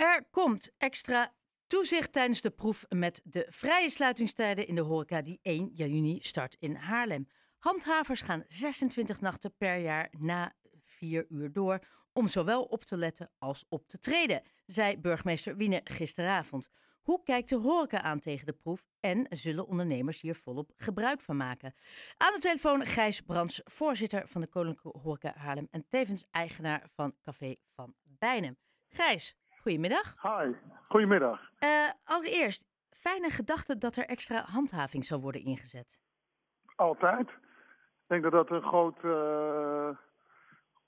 Er komt extra toezicht tijdens de proef met de vrije sluitingstijden in de horeca die 1 juni start in Haarlem. Handhavers gaan 26 nachten per jaar na 4 uur door om zowel op te letten als op te treden, zei burgemeester Wiene gisteravond. Hoe kijkt de horeca aan tegen de proef en zullen ondernemers hier volop gebruik van maken? Aan de telefoon Gijs Brands, voorzitter van de Koninklijke Horeca Haarlem en tevens eigenaar van Café van Bijnem. Gijs, goedemiddag. Hi, goedemiddag. Uh, allereerst, fijne gedachte dat er extra handhaving zou worden ingezet. Altijd. Ik denk dat dat een groot uh,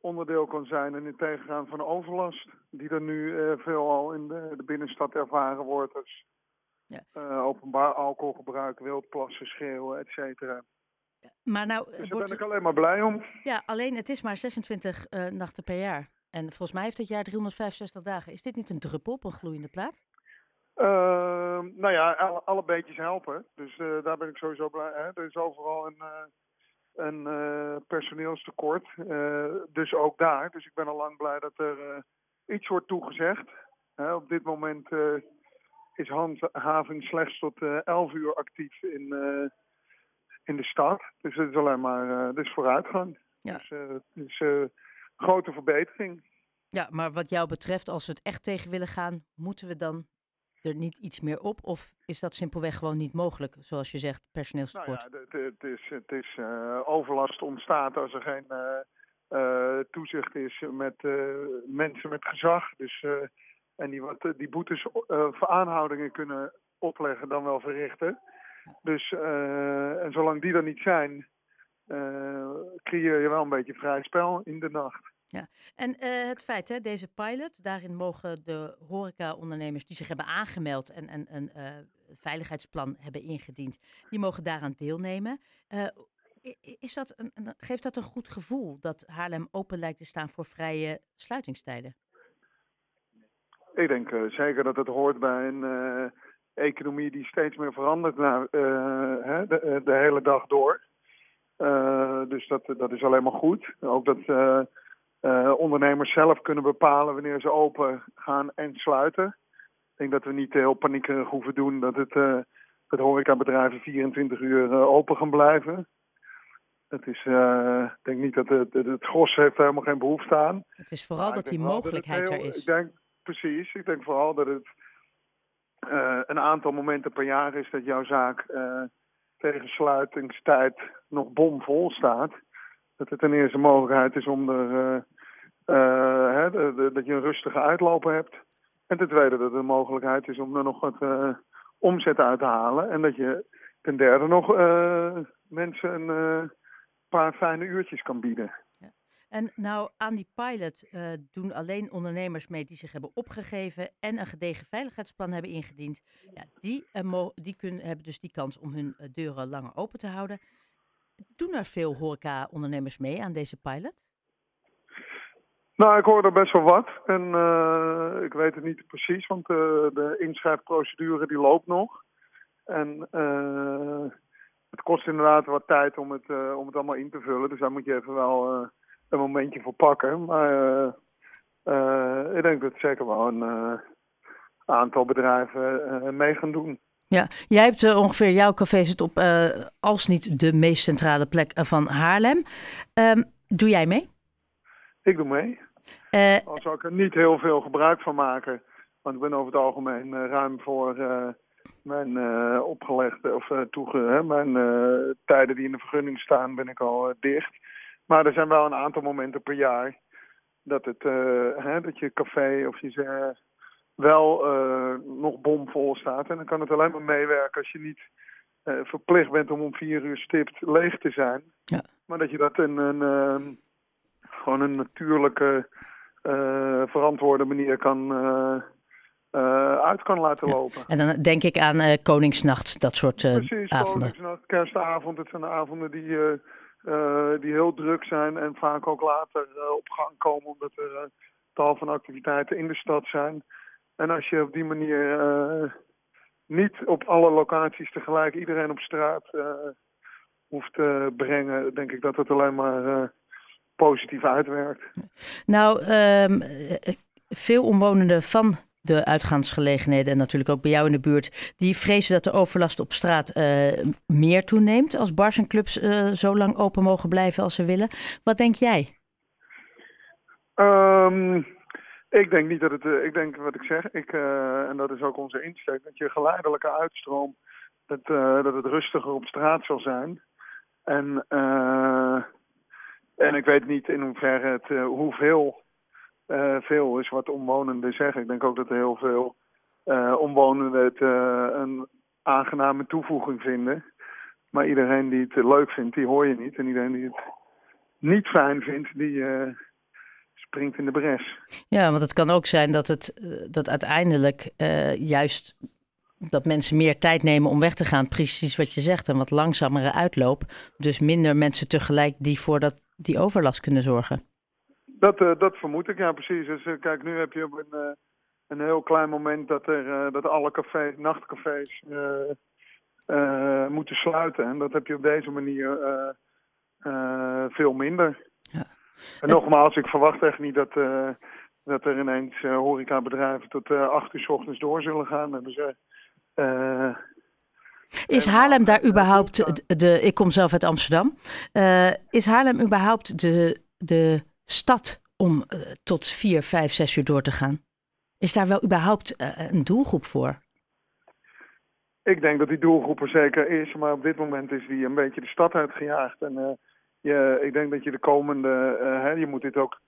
onderdeel kan zijn in het tegengaan van overlast. Die er nu uh, veelal in de, de, binnenstad ervaren wordt. Dus ja. openbaar alcoholgebruik, wildplassen, schreeuwen, et cetera. Maar nou, dus daar wordt... ben ik alleen maar blij om. Ja, alleen het is maar 26 nachten per jaar. En volgens mij heeft het jaar 365 dagen. Is dit niet een druppel op een gloeiende plaat? Uh, nou ja, alle, alle beetjes helpen. Dus uh, daar ben ik sowieso blij. Hè? Er is overal een, uh, een personeelstekort. dus ook daar. Dus ik ben al lang blij dat er iets wordt toegezegd. op dit moment is handhaving slechts tot 11 uur actief in, in de stad. Dus het is alleen maar dus vooruitgang. Ja. Dus grote verbetering. Ja, maar wat jou betreft, als we het echt tegen willen gaan, moeten we dan er niet iets meer op? Of is dat simpelweg gewoon niet mogelijk, zoals je zegt, personeelstekort? Nou ja, het, is, het is uh, overlast ontstaat als er geen uh, uh, toezicht is met mensen met gezag. Dus, en die, wat, die boetes voor aanhoudingen kunnen opleggen, dan wel verrichten. Dus, en zolang die er niet zijn, creëer je wel een beetje vrij spel in de nacht. Ja, en uh, het feit, hè, deze pilot, daarin mogen de horeca-ondernemers die zich hebben aangemeld en, en een uh, veiligheidsplan hebben ingediend, die mogen daaraan deelnemen. Uh, is dat een, een, geeft dat een goed gevoel dat Haarlem open lijkt te staan voor vrije sluitingstijden? Ik denk zeker dat het hoort bij een economie die steeds meer verandert naar, hè, de, de, hele dag door. Dus dat, dat is alleen maar goed. Ook dat uh, ondernemers zelf kunnen bepalen wanneer ze open gaan en sluiten. Ik denk dat we niet heel paniekerig hoeven doen dat het, het horecabedrijven 24 uur open gaan blijven. Het is, ik denk niet dat het, het, het gros heeft helemaal geen behoefte aan. Het is vooral dat die mogelijkheid heel, er is. Ik denk, precies, ik denk vooral dat het een aantal momenten per jaar is dat jouw zaak tegen sluitingstijd nog bomvol staat dat het ten eerste mogelijkheid is om er, uh, hè, dat je een rustige uitloper hebt. En ten tweede dat er een mogelijkheid is om er nog wat uh, omzet uit te halen. En dat je ten derde nog mensen een paar fijne uurtjes kan bieden. En nou, aan die pilot doen alleen ondernemers mee die zich hebben opgegeven en een gedegen veiligheidsplan hebben ingediend. Ja, die die kunnen, hebben dus die kans om hun deuren langer open te houden. Doen er veel horeca-ondernemers mee aan deze pilot? Nou, ik hoor er best wel wat. En ik weet het niet precies, want de inschrijfprocedure die loopt nog. En het kost inderdaad wat tijd om het, om het allemaal in te vullen. Dus daar moet je even wel een momentje voor pakken. Maar ik denk dat zeker wel een aantal bedrijven mee gaan doen. Ja, jij hebt uh, ongeveer jouw café zit op, uh, als niet de meest centrale plek uh, van Haarlem. Um, doe jij mee? Ik doe mee. Al zou ik er niet heel veel gebruik van maken. Want ik ben over het algemeen ruim voor mijn opgelegde, of toege, hè, mijn tijden die in de vergunning staan, ben ik al dicht. Maar er zijn wel een aantal momenten per jaar dat, het, hè, dat je café of je wel uh, nog bomvol staat. En dan kan het alleen maar meewerken als je niet uh, verplicht bent om om vier uur stipt leeg te zijn. Ja. Maar dat je dat in een, uh, gewoon een natuurlijke, uh, verantwoorde manier kan, uit kan laten lopen. En dan denk ik aan Koningsnacht, dat soort Precies, avonden. Koningsnacht, kerstavond. Het zijn avonden die, die heel druk zijn en vaak ook later op gang komen omdat er tal van activiteiten in de stad zijn. En als je op die manier niet op alle locaties tegelijk iedereen op straat hoeft te brengen, denk ik dat het alleen maar positief uitwerkt. Nou, um, veel omwonenden van de uitgaansgelegenheden en natuurlijk ook bij jou in de buurt, die vrezen dat de overlast op straat meer toeneemt als bars en clubs zo lang open mogen blijven als ze willen. Wat denk jij? Um, ik denk niet dat het, ik denk wat ik zeg, ik, en dat is ook onze insteek, dat je geleidelijke uitstroom, dat, dat het rustiger op straat zal zijn. En, en ik weet niet in hoeverre het, hoeveel veel is wat omwonenden zeggen. Ik denk ook dat heel veel uh, omwonenden het uh, een aangename toevoeging vinden. Maar iedereen die het leuk vindt, die hoor je niet. En iedereen die het niet fijn vindt, die springt in de bres. Ja, want het kan ook zijn dat, het, dat uiteindelijk juist dat mensen meer tijd nemen om weg te gaan. Precies wat je zegt, een wat langzamere uitloop. Dus minder mensen tegelijk die voor dat, die overlast kunnen zorgen. Dat, uh, dat vermoed ik, ja precies. Dus uh, kijk, nu heb je op een, uh, een heel klein moment dat, er, dat alle cafés, nachtcafés moeten sluiten. En dat heb je op deze manier veel minder. Ja. En nogmaals, ik verwacht echt niet dat, dat er ineens horecabedrijven tot acht uur s ochtends door zullen gaan. Is Haarlem daar überhaupt, de, ik kom zelf uit Amsterdam, is Haarlem überhaupt de, de stad om uh, tot vier, vijf, zes uur door te gaan? Is daar wel überhaupt uh, een doelgroep voor? Ik denk dat die doelgroep er zeker is, maar op dit moment is die een beetje de stad uitgejaagd. En uh, je, ik denk dat je de komende, hè, je moet dit ook,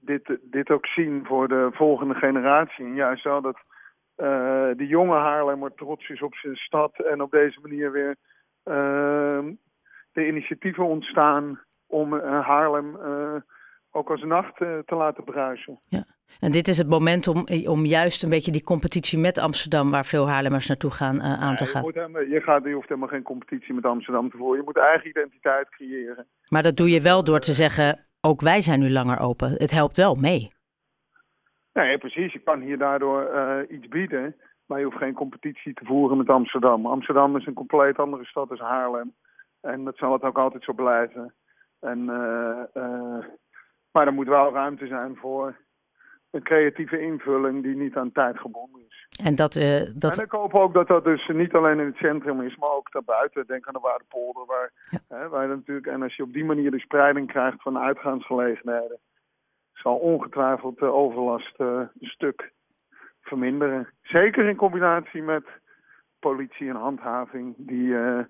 dit, dit ook zien voor de volgende generatie. En juist zo dat de jonge Haarlemmer trots is op zijn stad en op deze manier weer de initiatieven ontstaan om Haarlem ook als nacht uh, te laten bruisen. Ja. En dit is het moment om, om juist een beetje die competitie met Amsterdam, waar veel Haarlemmers naartoe gaan, uh, aan te gaan. Je, helemaal, je, gaat, je hoeft helemaal geen competitie met Amsterdam te voeren. Je moet eigen identiteit creëren. Maar dat doe je wel door te zeggen, ook wij zijn nu langer open. Het helpt wel mee. Nee, precies. Je kan hier daardoor uh, iets bieden, maar je hoeft geen competitie te voeren met Amsterdam. Amsterdam is een compleet andere stad dan Haarlem. En dat zal het ook altijd zo blijven. En maar er moet wel ruimte zijn voor een creatieve invulling die niet aan tijd gebonden is. En, dat, uh, dat... en ik hoop ook dat dat dus niet alleen in het centrum is, maar ook daarbuiten. Denk aan de Waardepolder, waar, hè, waar natuurlijk, en als je op die manier de spreiding krijgt van uitgaansgelegenheden, zal ongetwijfeld de overlast uh, een stuk verminderen. Zeker in combinatie met politie en handhaving, die uh,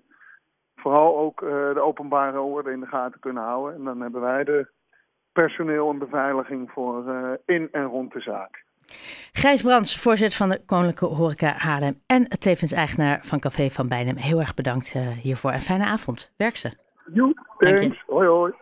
vooral ook de openbare orde in de gaten kunnen houden. En dan hebben wij de personeel en beveiliging voor uh, in en rond de zaak. Gijs Brands, voorzitter van de Koninklijke Horeca Haarlem en tevens eigenaar van Café van Bijnem. Heel erg bedankt uh, hiervoor en fijne avond. Werk ze. Jo, thanks. Hoi hoi.